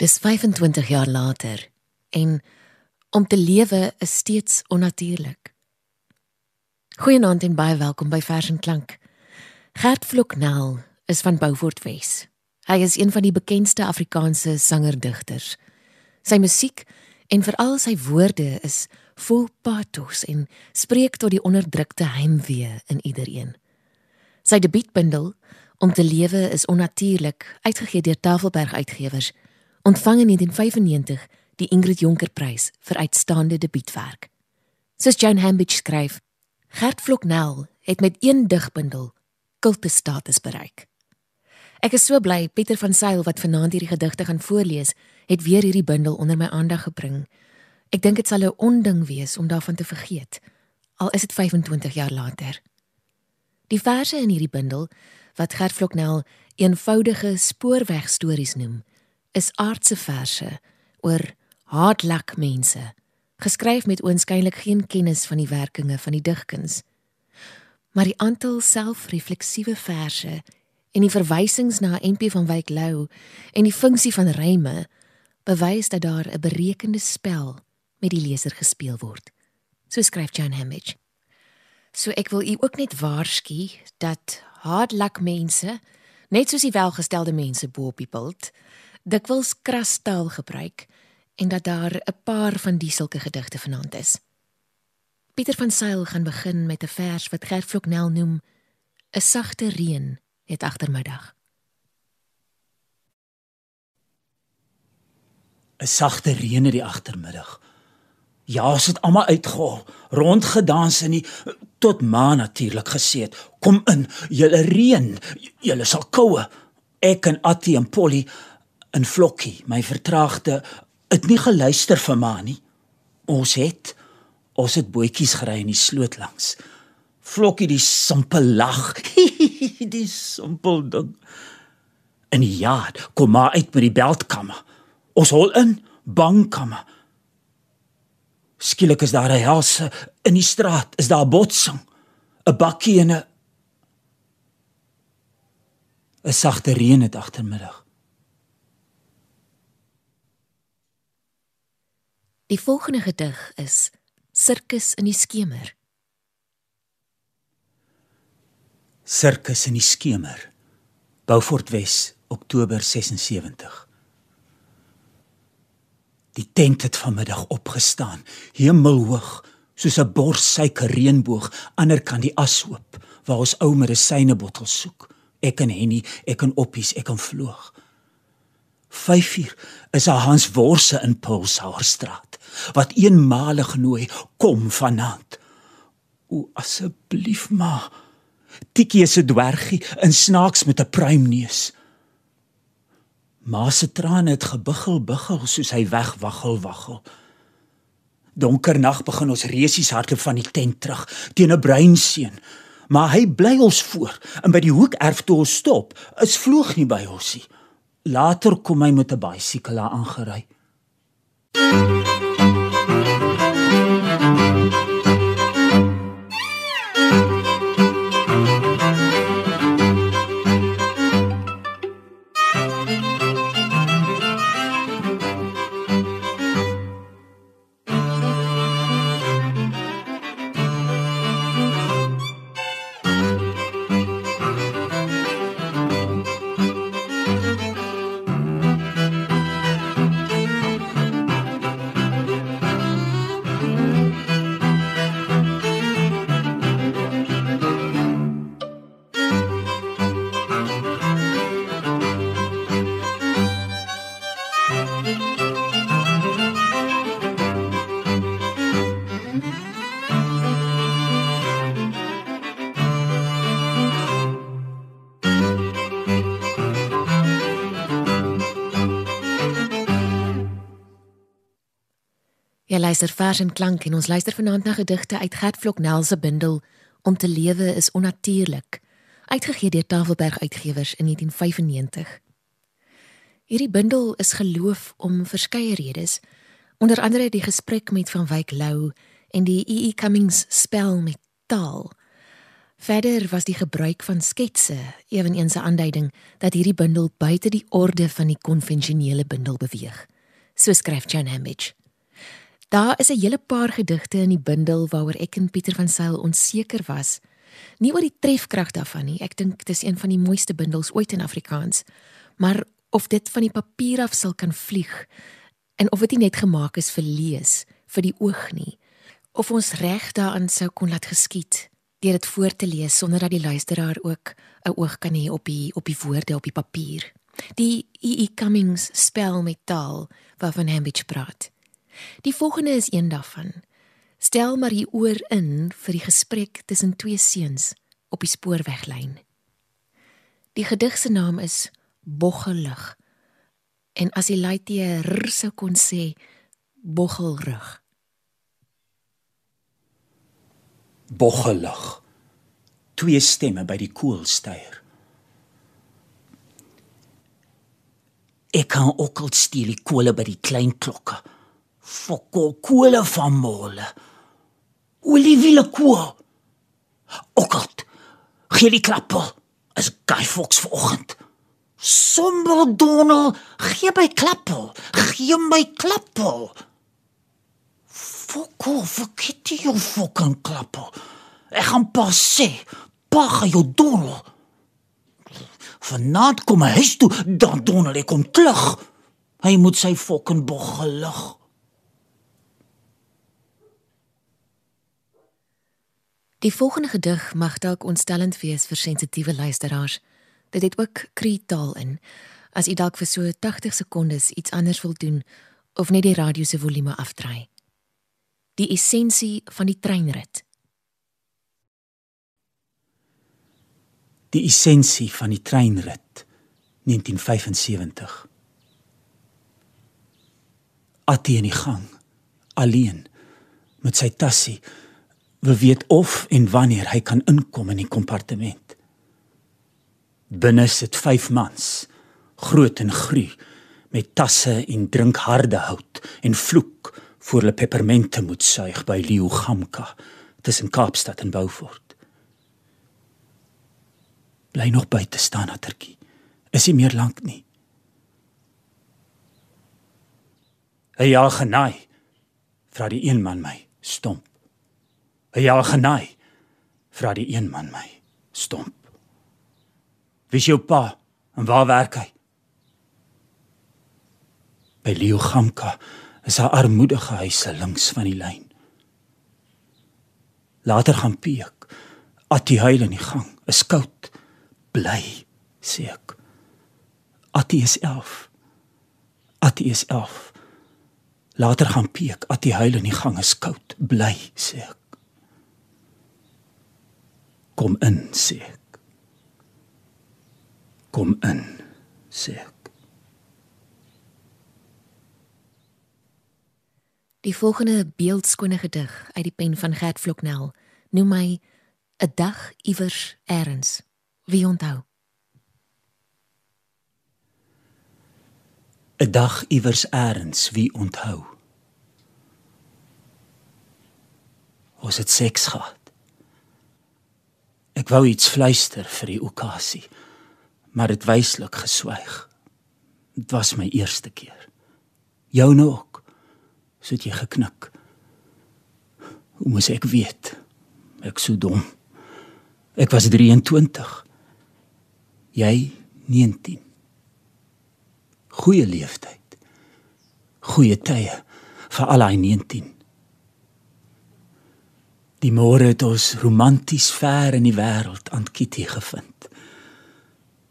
Dis 25 jaar later en om te lewe is steeds onnatuurlik. Goeienaand en baie welkom by Vers en Klank. Gert Vloknel is van Beaufort Wes. Hy is een van die bekendste Afrikaanse sanger-digters. Sy musiek en veral sy woorde is vol pathos en spreek tot die onderdrukte heimwee in elkeen. Sy debuutbundel Om te lewe is onnatuurlik, uitgegee deur Tafelberg Uitgewers, ontvang in 1995 die Ingrid Jonker Prys vir uitstaande debuutwerk. Soos Joan Hambidge skryf, Gert Vloknel het met een digbundel kultestatus bereik. Ek is so bly Pieter van Sail wat vanaand hierdie gedigte gaan voorlees, het weer hierdie bundel onder my aandag gebring. Ek dink dit sal 'n onding wees om daarvan te vergeet, al is dit 25 jaar later. Die verse in hierdie bundel wat Gert Vloknel eenvoudige spoorwegstories noem, is aardse verse oor hardlak mense, geskryf met oënskynlik geen kennis van die werkinge van die digkuns. Maar die aantal selfrefleksiewe verse en die verwysings na MP van Wyk Lou en die funksie van ryme bewys dat daar 'n berekende spel met die leser gespeel word. So skryf Jan Hambidge. So ek wil u ook net waarsku dat hardlak mense, net soos die welgestelde mense bo op die bult, dikwels krastaal gebruik en dat daar 'n paar van die sulke gedigte vanaand is. Pieter van Sail gaan begin met 'n vers wat Gert Vloknel noem 'n sagte reën het agtermiddag. 'n Sagte reën het die agtermiddag. Ja, ons het almal uitgehol, rondgedans in die tot maan natuurlik geseet. Kom in, julle reën, julle sal koue. Ek en Attie en Polly in Vlokkie, my vertraagde, het nie geluister vir ma nie. Ons het ons het bootjies gery in die sloot langs. Vlokkie die simpel lag. die simpel ding. En ja, kom maar uit by die beltkamer. Ons hol in bankkamer. Skielik is daar 'n helse in die straat. Is daar 'n botsing? 'n Bakkie en 'n 'n sagte reën het agtermiddag. Die volgende gedig is Sirkus in die skemer. Sirkus in die skemer. Beaufort Wes, Oktober 76. Die tent het vanmiddag opgestaan, hemelhoog, soos 'n borssuiker reënboog, ander kan die ashoop waar ons ou medisynebottel soek. Ek en Henny, ek en Oppies, ek en Vloog. 5uur is haar Hans Worse in Pulshaarstraat wat eenmalig nooi kom vanaand. O asseblief ma. Tikkie se dwergie in snaaks met 'n pruimneus. Ma se trane het gebuggel buggel soos hy wegwaggel waggel. Donker nag begin ons resies hardloop van die tent terug teen 'n bruin seun. Maar hy bly ons voor en by die hoek erf toe ons stop, is vloeg nie by ons nie. Later kom hy met 'n bicycle aangery. Jy luister vers en klank en ons luister vanaand na gedigte uit Gert Vloknel se bundel Om te lewe is onnatuurlik, uitgegee deur Tafelberg Uitgewers in 1995. Hierdie bundel is geloof om verskeie redes, onder andere die gesprek met Van Wyk Lou en die E.E. Cummings spel met taal. Verder was die gebruik van sketse ewenigs 'n aanduiding dat hierdie bundel buite die orde van die konvensionele bundel beweeg. So skryf John Hambidge. Daar is 'n hele paar gedigte in die bundel waaroor ek en Pieter van Sail onseker was. Nie oor die trefkrag daarvan nie. Ek dink dit is een van die mooiste bundels ooit in Afrikaans. Maar of dit van die papier af sal kan vlieg en of dit net gemaak is vir lees, vir die oog nie. Of ons reg daaraan sou kon laat geskied deur dit voor te lees sonder dat die luisteraar ook 'n oog kan hê op die op die woorde op die papier. Die E.E. Cummings spel met taal waarvan Hambidge praat. Die volgende is een daarvan. Stel maar hier oor in vir die gesprek tussen twee seuns op die spoorweglyn. Die gedig se naam is Boggelig. En as die luitie r sou kon sê boggelrug. Boggelig. Twee stemme by die koelsteier. Ek kan ook al steel die kole by die klein klokke fokol koele van mole. Oliviele koel. Okkot. Gee die klappel. Is Guy Fox vanoggend. Sombel Donald, gee my klappel. Gee my klappel. Fokol, vergeet jy jou fucking klappel. Ek gaan pas sê, pa gaan jou Donald. Vanaand kom hy huis toe, dan Donald ek kom terug. Hy moet sy fucking boggelig. Die volgende gedig mag dalk ontstellend wees vir sensitiewe luisteraars. Dit het ook kreetaal in. As u dalk vir so 80 sekondes iets anders wil doen of net die radio se volume afdraai. Die essensie van die treinrit. Die essensie van die treinrit 1975. Attie in die gang, alleen met sy tassie wil weet of en wanneer hy kan inkom in die kompartement. Binne sit 5 mans, groot en gru, met tasse en drink harde hout en vloek voor hulle pepermente moet suig by Leo Gamka tussen Kaapstad en Beaufort. Bly nog buite staan Attertjie. Is hy meer lank nie? Hy ja genaai. Vra die een man my, stomp. "Hy ja genaai," vra die een man my, stomp. "Wie is jou pa en waar werk hy?" By Leo Gamka is 'n armoedige huise links van die lyn. Later gaan Piek, Attie huil in die gang, is koud, bly, sê ek. Attie is 11. Attie is 11. Later gaan Piek, Attie huil in die gang, is koud, bly, sê ek. Kom in, sê ek. Kom in, sê ek. Die volgende beeldskone gedig uit die pen van Gert Vloknel noem my 'n dag iewers eers. Wie onthou? 'n Dag iewers eers, wie onthou? Ons het seks gehad. Ek wou iets fluister vir die okasie, maar dit wyslik geswyg. Dit was my eerste keer. Joune ook. So het jy geknik. Hoe moes ek weet? Ek sou dom. Ek was 23. Jy 19. Goeie leeftyd. Goeie tye vir al daai 19. Die môre het ons romanties ver in die wêreld aan Kitty gevind.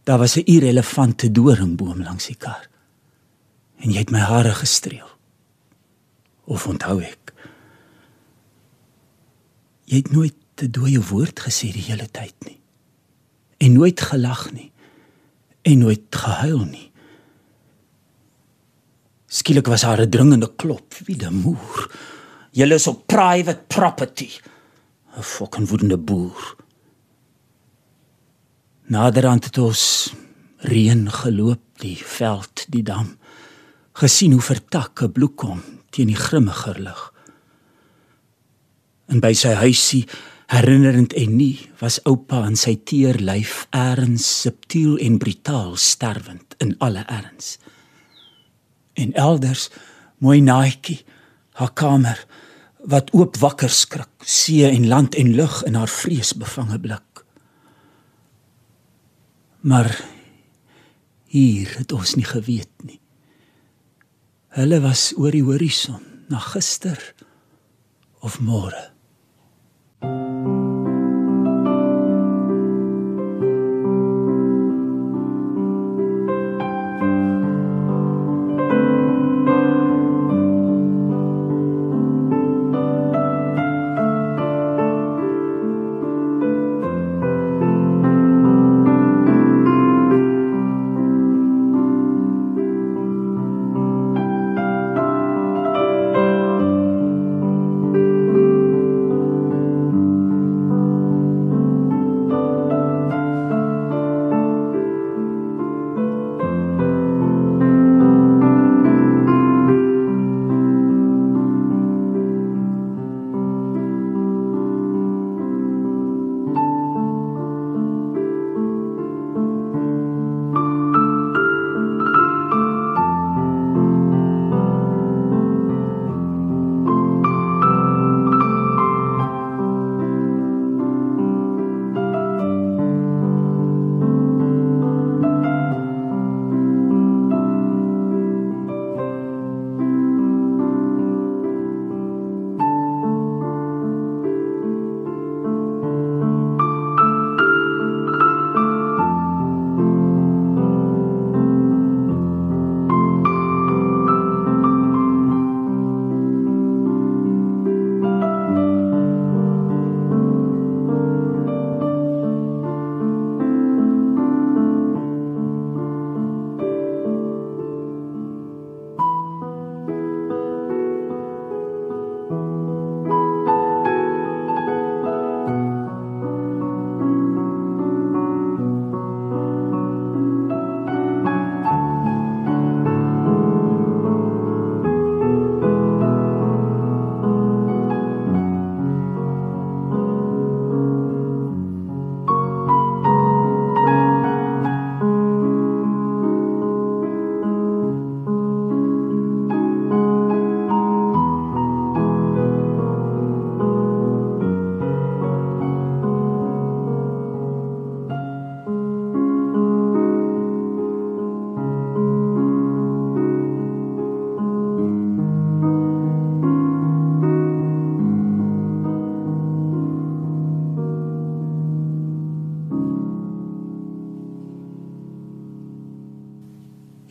Daar was 'n irrelevante doringboom langs die kar. En jy het my hare gestreel. Of onthou ek? Jy het nooit 'n dooie woord gesê die hele tyd nie. En nooit gelag nie. En nooit gehuil nie. Skielik was haar 'n dringende klop, wie die moer. Julle is op private property. 'n fucking woedende boer. Naderhand het ons reën geloop die veld, die dam. gesien hoe vertakke bloekom teen die grimmiger lig. En by sy huisie Herinnerend en nie was oupa in sy teer lyf eers subtiel en brutaal sterwend in alle erns. En elders mooi naaitjie haar kamer wat oop wakker skrik, see en land en lug in haar vreesbevange blik. Maar hier het ons nie geweet nie. Hulle was oor die horison na gister of môre.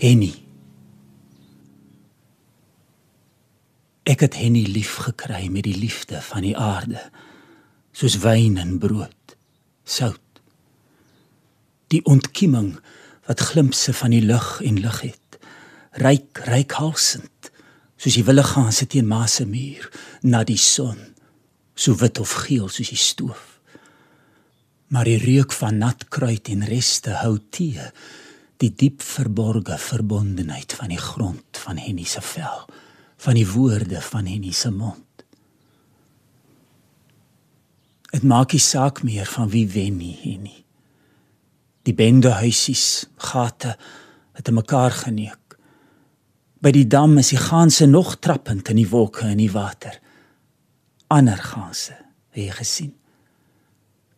Henny. Ek het Henny lief gekry met die liefde van die aarde, soos wyn en brood, sout. Die ontkieming wat glimpse van die lug en lig het, ryk ryk halsend, soos die wille gaan sit teen ma se muur na die son, so wit of geel soos die stoof. Maar die reuk van nat kruit en reste hou tee die diep verborgde verbondenheid van die grond van Henny se vel, van die woorde van Henny se mond. Dit maak nie saak meer van wie wen nie, Henny. Die bende huisies, gate het mekaar geneuk. By die dam is die ganse nog trappend in die wolke en die water. Ander ganse, het jy gesien?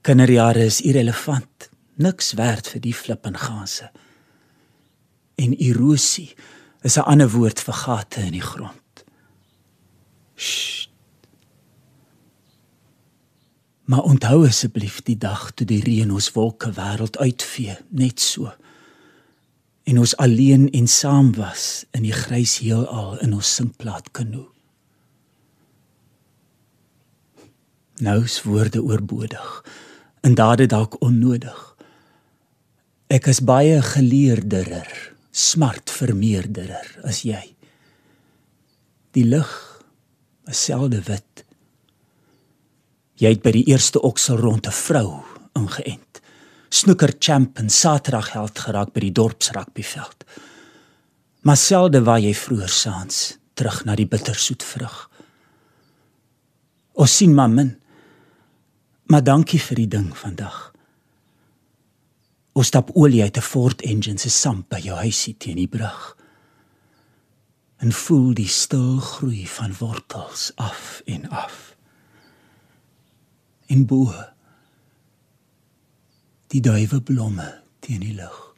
Kinderjare is irrelevant, niks werd vir die flippende ganse en erosie is 'n ander woord vir gate in die grond. Sst. Maar onthou asseblief die dag toe die reën ons wolke wêreld uitvee, net so. En ons alleen en saam was in die grys heelal in ons sinkplaat kanoe. Nou is woorde oorbodig en dade dalk onnodig. Ek is baie geleerderer smart vermeerderer as jy. Die lig is selde wit. Jy het by die eerste oksel rond 'n vrou ingeënt. Snooker champ en Saterdag held geraak by die dorpsrugbyveld. Maar selde waar jy vroeër saans terug na die bittersoet vrug. Ons sien min. Maar dankie vir die ding vandag. Ons stap olie uit 'n Ford engine se samp by jou huisie teen die brug. En voel die stil groei van wortels af en af. En bo die duiwe blomme teen die lug.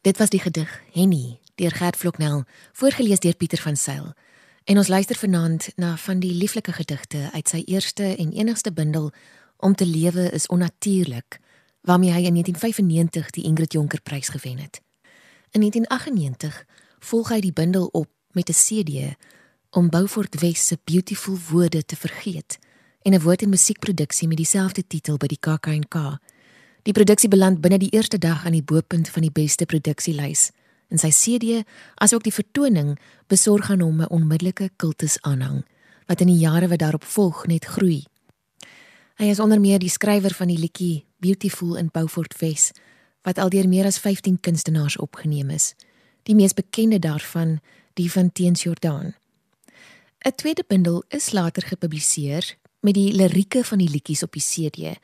Dit was die gedig Henny deur Gert Vloknel, voorgeles deur Pieter van Sail. En ons luister vanaand na van die lieflike gedigte uit sy eerste en enigste bundel Om te lewe is onnatuurlik, waarmee hy in 1995 die Ingrid Jonker Prys gewen het. In 1998 volg hy die bundel op met 'n CD om Beaufort West se beautiful woorde te vergeet en 'n woord en musiekproduksie met dieselfde titel by die KAK&K. Die produksie beland binne die eerste dag aan die boepunt van die beste produksielys. In sy CD, asook die vertoning, besorg aan hom 'n onmiddellike kultus aanhang wat in die jare wat daarop volg net groei. Hy is onder meer die skrywer van die liedjie Beautiful in Beaufort West wat al deur meer as 15 kunstenaars opgeneem is. Die mees bekende daarvan, die van Teens Jordaan. 'n Tweede bundel is later gepubliseer met die lirieke van die liedjies op die CD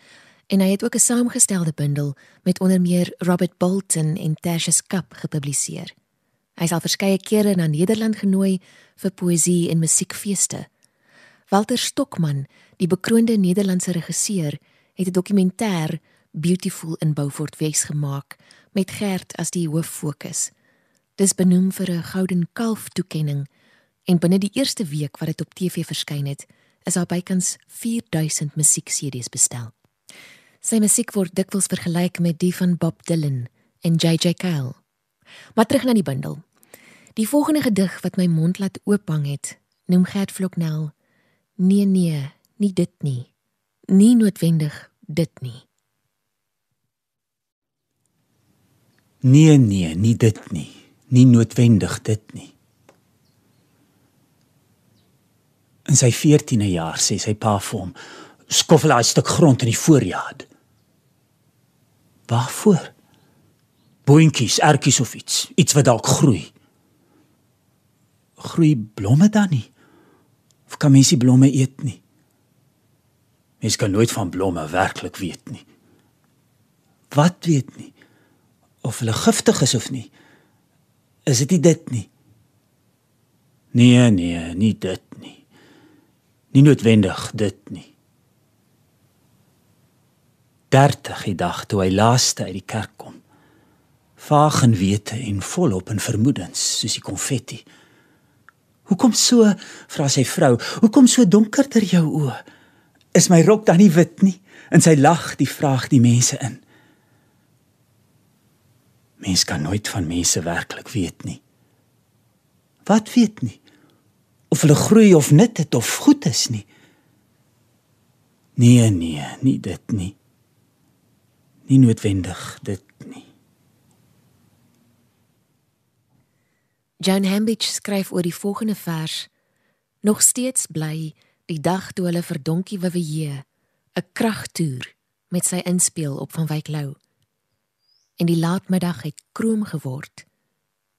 en hy het ook 'n saamgestelde bundel met onder meer Robert Bolton en Tertius Kap gepubliseer. Hy is al verskeie kere na Nederland genooi vir poësie en musiekfeeste. Walter Stokman, die bekroonde Nederlandse regisseur, het 'n dokumentêr Beautiful in Beaufort West gemaak met Gert as die hooffokus. Dis benoem vir 'n Gouden Kalf toekenning en binne die eerste week wat dit op TV verskyn het, is daar bykans 4000 musiek-CD's bestel. Sy musiek word dikwels vergelyk met die van Bob Dylan en JJ Cale. Maar terug na die bundel. Die volgende gedig wat my mond laat oophang het, noem Gert Vloknel. Nee nee, nie dit nie. Nie noodwendig dit nie. Nee nee, nie dit nie. Nie noodwendig dit nie. In sy 14de jaar sê sy pa vir hom: "Skoffel daai stuk grond in die voorjaar." Waarvoor? Boontjies, ertjies of iets, iets wat dalk groei. Groei blomme dan nie? Of kan mens die blomme eet nie? Mens kan nooit van blomme werklik weet nie. Wat weet nie? Of hulle giftig is of nie? Is dit nie dit nie? Nee, nee, nie dit nie. Nie noodwendig dit nie. 30 die dag toe hy laaste uit die kerk kom. Vaag en wete en volop in vermoedens soos die konfetti. Hoekom so? vra sy vrou. Hoekom so donker ter jou oë? Is my rok dan nie wit nie? En sy lag die vraag die mense in. Mens kan nooit van mense werklik weet nie. Wat weet nie? Of hulle groei of nut het of goed is nie. Nee nee, nie dit nie nie noodwendig dit nie. John Hambidge skryf oor die volgende vers: Nog steeds bly die dag toe hulle vir Donkie Wewee 'n kragtoer met sy inspel op van Wyk Lou. En die laatmiddag het kroom geword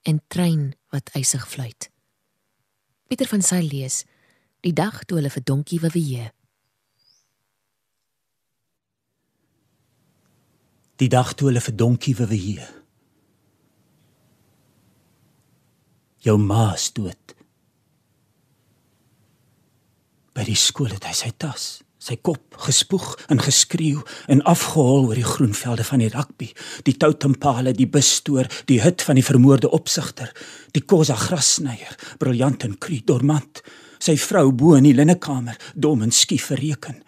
en trein wat eisig fluit. Pieter van Sail lees: Die dag toe hulle vir Donkie Wewee die dag toe hulle vir donkie wou hier. Jou ma is dood. By die skool het hy sy tas, sy kop gespoeg en geskreeu en afgehol oor die groen velde van die rugby, die toutempale, die busstoor, die hut van die vermoorde opsigter, die kosa grassnyer, briljant en kru dormant, sy vrou bo in die linnekamer, dom en skief verreken,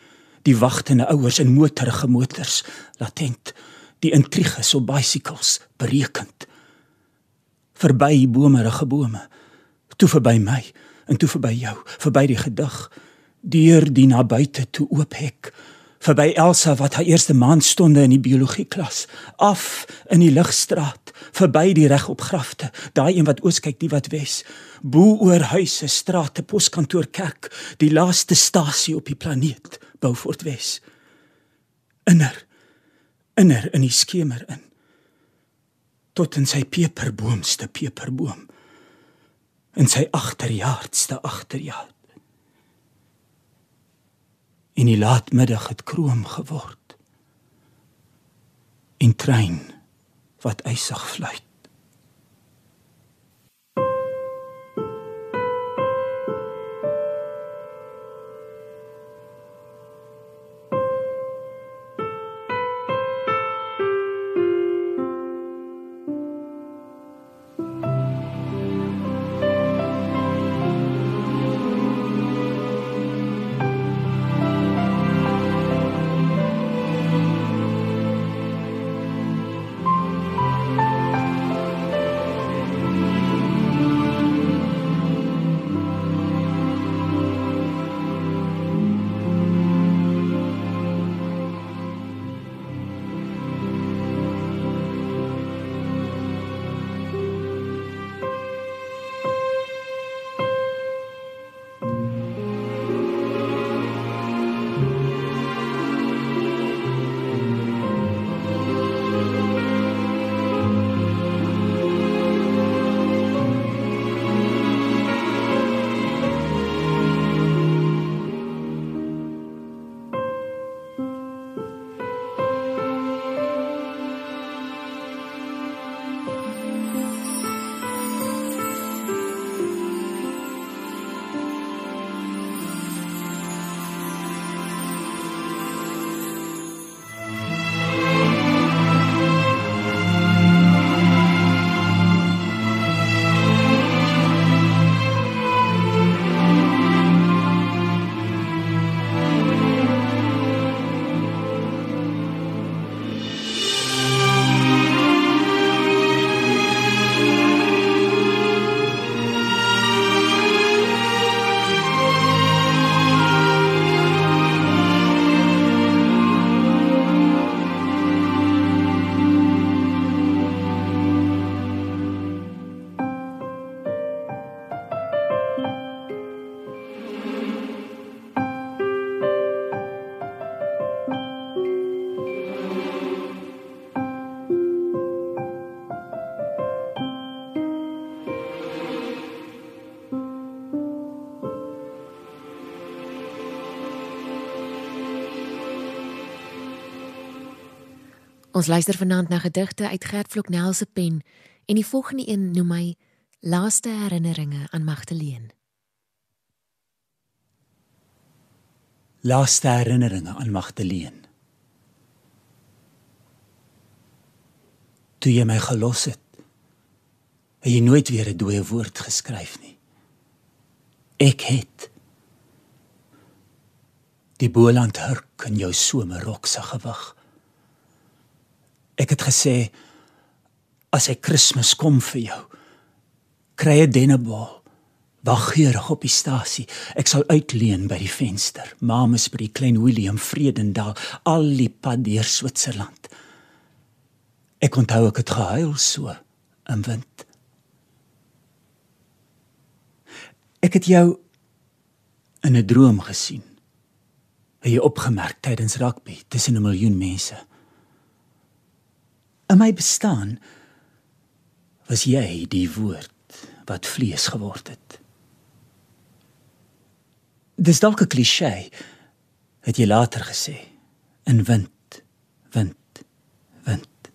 die wagtende ouers in motorige motors, latent die intriges op bicycles berekend. Verby bomerige bome toe verby my en toe verby jou verby die gedig. Deur die na buite toe oop hek. Verby Elsa wat haar eerste maandstonde in die biologie klas af in die ligstraat. Verby die regop grafte. Daai een wat oos kyk die wat wes. Bo oor huise strate poskantoor kerk. Die laaste stasie op die planeet Beaufort Wes. Inner inner in die skemer in tot in sy peperboomste peperboom in sy agterjaardste agterjaard En die laatmiddag het kroom geword. En trein wat eisig fluit. Ons luister vanaand na gedigte uit Gert Floknel se pen en die volgende een noem hy Laaste herinneringe aan Magdalene. Laaste herinneringe aan Magdalene. Toe jy my gelos het, het jy nooit weer 'n dooie woord geskryf nie. Ek het die boland hurk in jou somerrok se gewig. Ek het gesê as hy Kersfees kom vir jou, kry 'n dennebal. Wag geurig op die stasie. Ek sal uitleen by die venster. Mamas by die klein Willem Vredendaal, al die pad deur Switserland. Ek onthou ek het gehuil so in wind. Ek het jou in 'n droom gesien. Jy opgemerk tydens rugby tussen 'n miljoen mense? In my bestaan was jy die woord wat vlees geword het. Dis dalk 'n klise, het jy later gesê. In wind, wind, wind.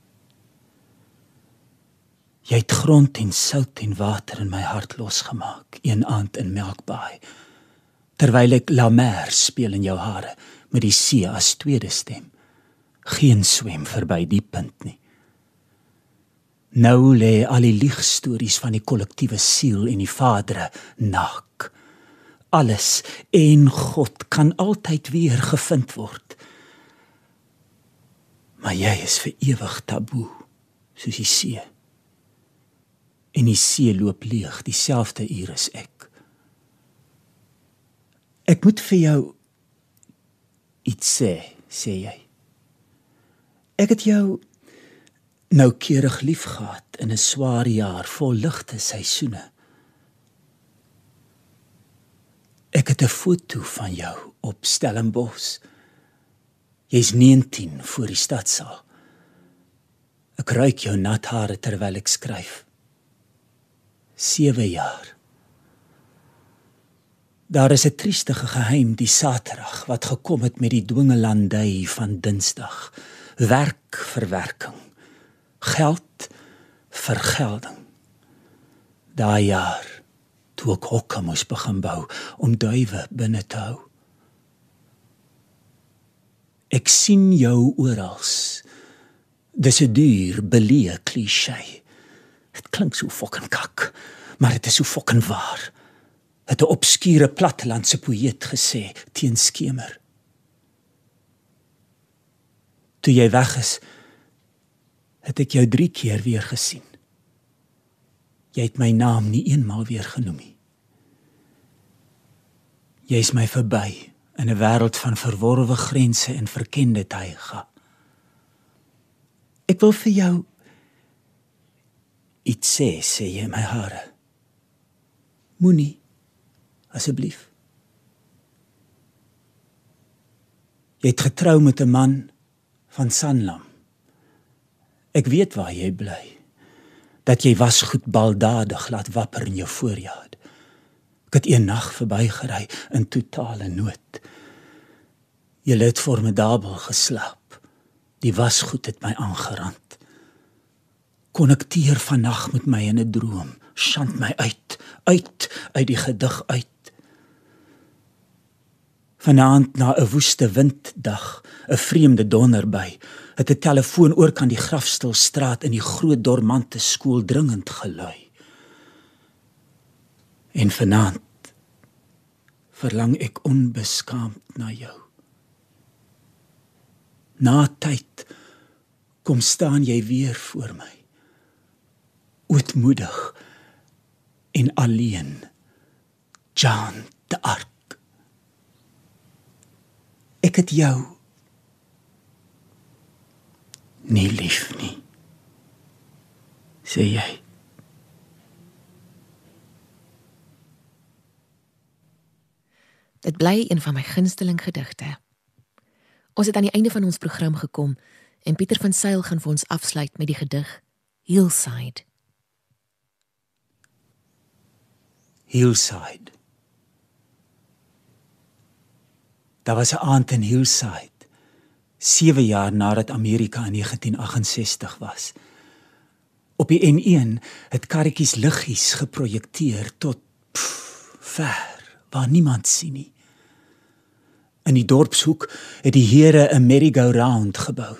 Jy het grond en sout en water in my hart losgemaak, een aand in Melkbaai. Terwyl ek La Mer speel in jou hare met die see as tweede stem. Geen swem verby die punt nie. Nou lê al die liegstories van die kollektiewe siel en die vadere nak. Alles en God kan altyd weer gevind word. Maar jy is vir ewig taboe, soos die see. En die see loop leeg dieselfde uur as ek. Ek moet vir jou iets sê, sê jy. Ek het jou noukeurig liefgehad in 'n swaar jaar vol ligte seisoene. Ek het 'n foto van jou op Stellenbosch. Jy's 19 voor die stadsaal. Ek ruik jou nat hare terwyl ek skryf. 7 jaar. Daar is 'n triestige geheim die Saterdag wat gekom het met die dwingelandy van Dinsdag. Werkverwerking. Geld vergelding. Daai jaar toe ek hokke moes begin bou om duwe binne te hou. Ek sien jou oral. Dis 'n duur, beleë klise. Dit klink so fucking kak, maar dit is so fucking waar het 'n obskure plattelandse poëet gesê teen skemer. Toe jy weg is, het ek jou 3 keer weer gesien. Jy het my naam nie eenmal weer genoem nie. Jy is my verby in 'n wêreld van verworwe grense en verkende tyge. Ek wil vir jou iets sê, sê jy my hare. Moenie asseblief. Jy het getrou met 'n man van Sanlam. Ek weet waar jy bly. Dat jy was goed baldadig laat wapper in jou voorjaar. Ek het een nag verbygery in totale nood. Jy het formidabel geslaap. Die wasgoed het my aangerand. Konnekteer vannag met my in 'n droom. Skand my uit, uit uit die gedig uit. Vanaand na 'n woeste winddag, 'n vreemde donder by, het 'n telefoon oor kan die grafstilstraat in die groot dormante skool dringend gelui. En vanaand verlang ek onbeskaamd na jou. Na tyd kom staan jy weer voor my. Ootmoedig en alleen. Jan de Ark ek het jou nie lief nie sê jy dit bly een van my gunsteling gedigte. Ons het aan die einde van ons program gekom en Pieter van Sail gaan vir ons afsluit met die gedig Hillside. Hillside. Daar was 'n aand in Hillside 7 jaar nadat Amerika in 1968 was. Op die N1 het karretjies liggies geprojekteer tot pff, ver waar niemand sien nie. In die dorpshoek het die here 'n merry-go-round gebou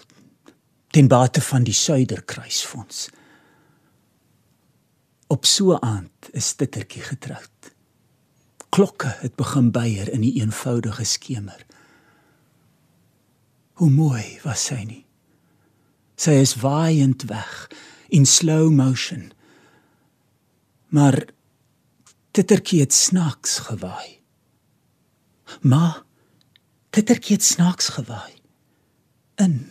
ten bate van die Suiderkruisfonds. Op so 'n aand is Tittertjie getroud klokke het begin byer in die eenvoudige skemer. Hoe mooi was sy nie. Sy is waaiend weg in slow motion. Maar Tittertjie het snaaks gewaai. Maar Tittertjie het snaaks gewaai. In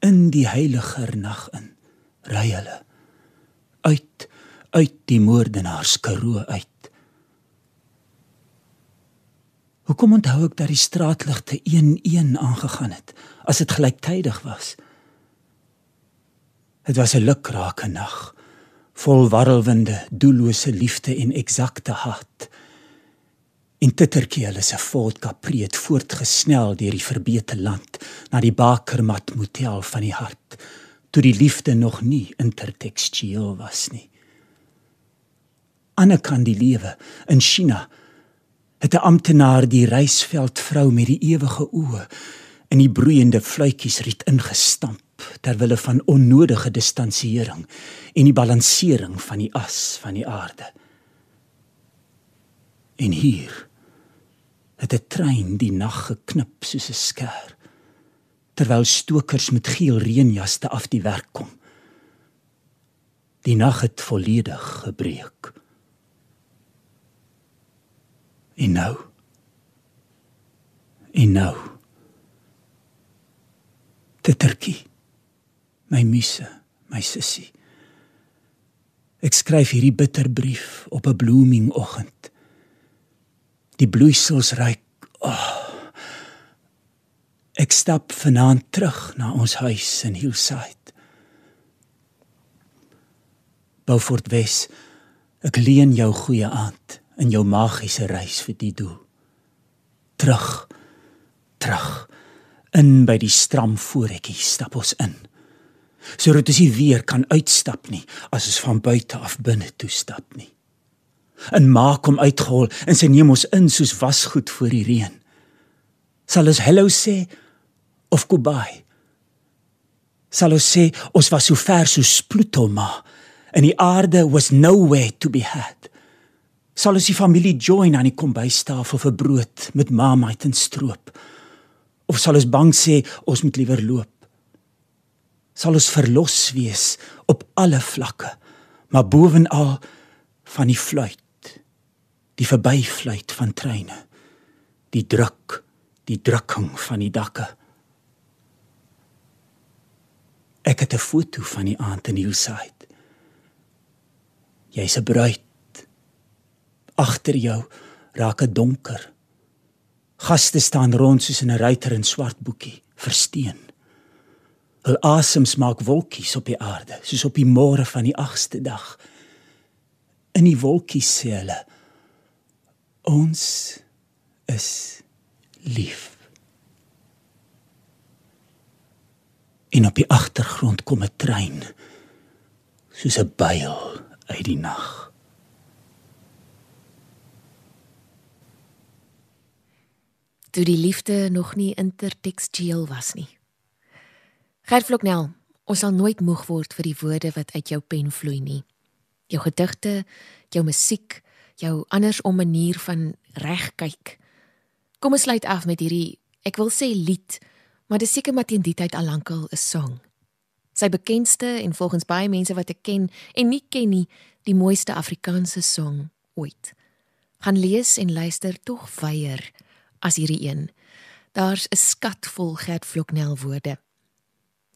in die heiliger nag in ry hulle uit uit die moordenaars karoo uit Hoekom onthou ek dat die straatligte een-een aangegaan het as dit gelyktydig was? Dit was 'n lukrake nag, vol warrelwinde, doellose liefde en eksakte haat. In Titterkie hulle se Capri het voortgesnel deur die verbeete land na die Bakermat Motel van die hart, toe die liefde nog nie intertekstueel was nie. Anne kan die lewe in China het 'n amptenaar die reisveldvrou met die ewige oë in die broeiende fluitjies riet ingestamp terwyl van onnodige distansiering en die balansering van die as van die aarde. En hier het 'n trein die nag geknip soos 'n skêr terwyl stokers met geel reënjasse af die werk kom. Die nag het volledig gebreek. En nou. En nou. Tittertjie. My misse, my sussie. Ek skryf hierdie bitterbrief op 'n blooming oggend. Die bloeisels ruik. Oh. Ek stap vanaand terug na ons huis in Hillside. Beaufort Wes. Ek leen jou goeie aand in jou magiese reis vir die doel. terug. Terug. In by die stram voorekkie stap ons in. Sodat ons nie weer kan uitstap nie as ons van buite af binne toe stap nie. En maak hom uitgehol en sy neem ons in soos wasgoed voor die reën. Sal ons hallo sê of goodbye? Sal ons sê ons was so ver so Plutoma en die aarde was nowhere to be had? Sal ons die familie join aan die kombuistafel vir brood met mamait en stroop? Of sal ons bang sê ons moet liewer loop? Sal ons verlos wees op alle vlakke, maar bovenal van die fluit, die verbyfluit van treine, die druk, die drukking van die dakke. Ek het 'n foto van die aand in Hillside. Jy's 'n bruid agter jou raak dit donker. Gaste staan rond soos in 'n ruiter in swart boekie, versteen. Hul asems maak wolkies op die aarde, soos op die môre van die 8ste dag. In die wolkies sê hulle: Ons is lief. En op die agtergrond kom 'n trein, soos 'n byl uit die nag. Toe die liefde nog nie intertekstueel was nie. Gert Vloknel, ons sal nooit moeg word vir die woorde wat uit jou pen vloei nie. Jou gedigte, jou musiek, jou andersom manier van regkyk. Kom ons sluit af met hierdie, ek wil sê lied, maar dis seker maar teen die tyd al lankal 'n song. Sy bekendste en volgens baie mense wat ek ken en nie ken nie, die mooiste Afrikaanse song ooit. Gaan lees en luister tog weier as hierdie een. Daar's 'n skat vol Gert Vloknel woorde.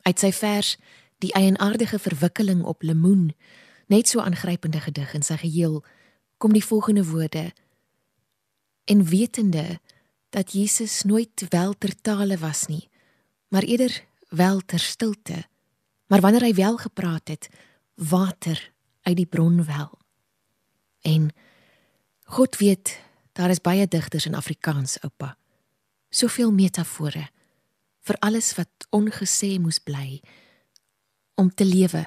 Uit sy vers Die eienaardige verwikkeling op lemoen, net so aangrypende gedig in sy geheel, kom die volgende woorde: En wetende dat Jesus nooit wel ter tale was nie, maar eerder wel ter stilte. Maar wanneer hy wel gepraat het, water uit die bron wel. En God weet Daar is baie digters in Afrikaans, oupa. Soveel metafore vir alles wat ongesê moes bly om te lewe.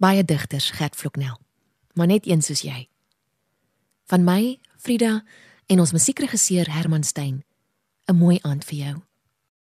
Baie digters, Gert Vloknel, maar net een soos jy. Van my, Frida en ons musiekregisseur Herman Stein. 'n Mooi aand vir jou.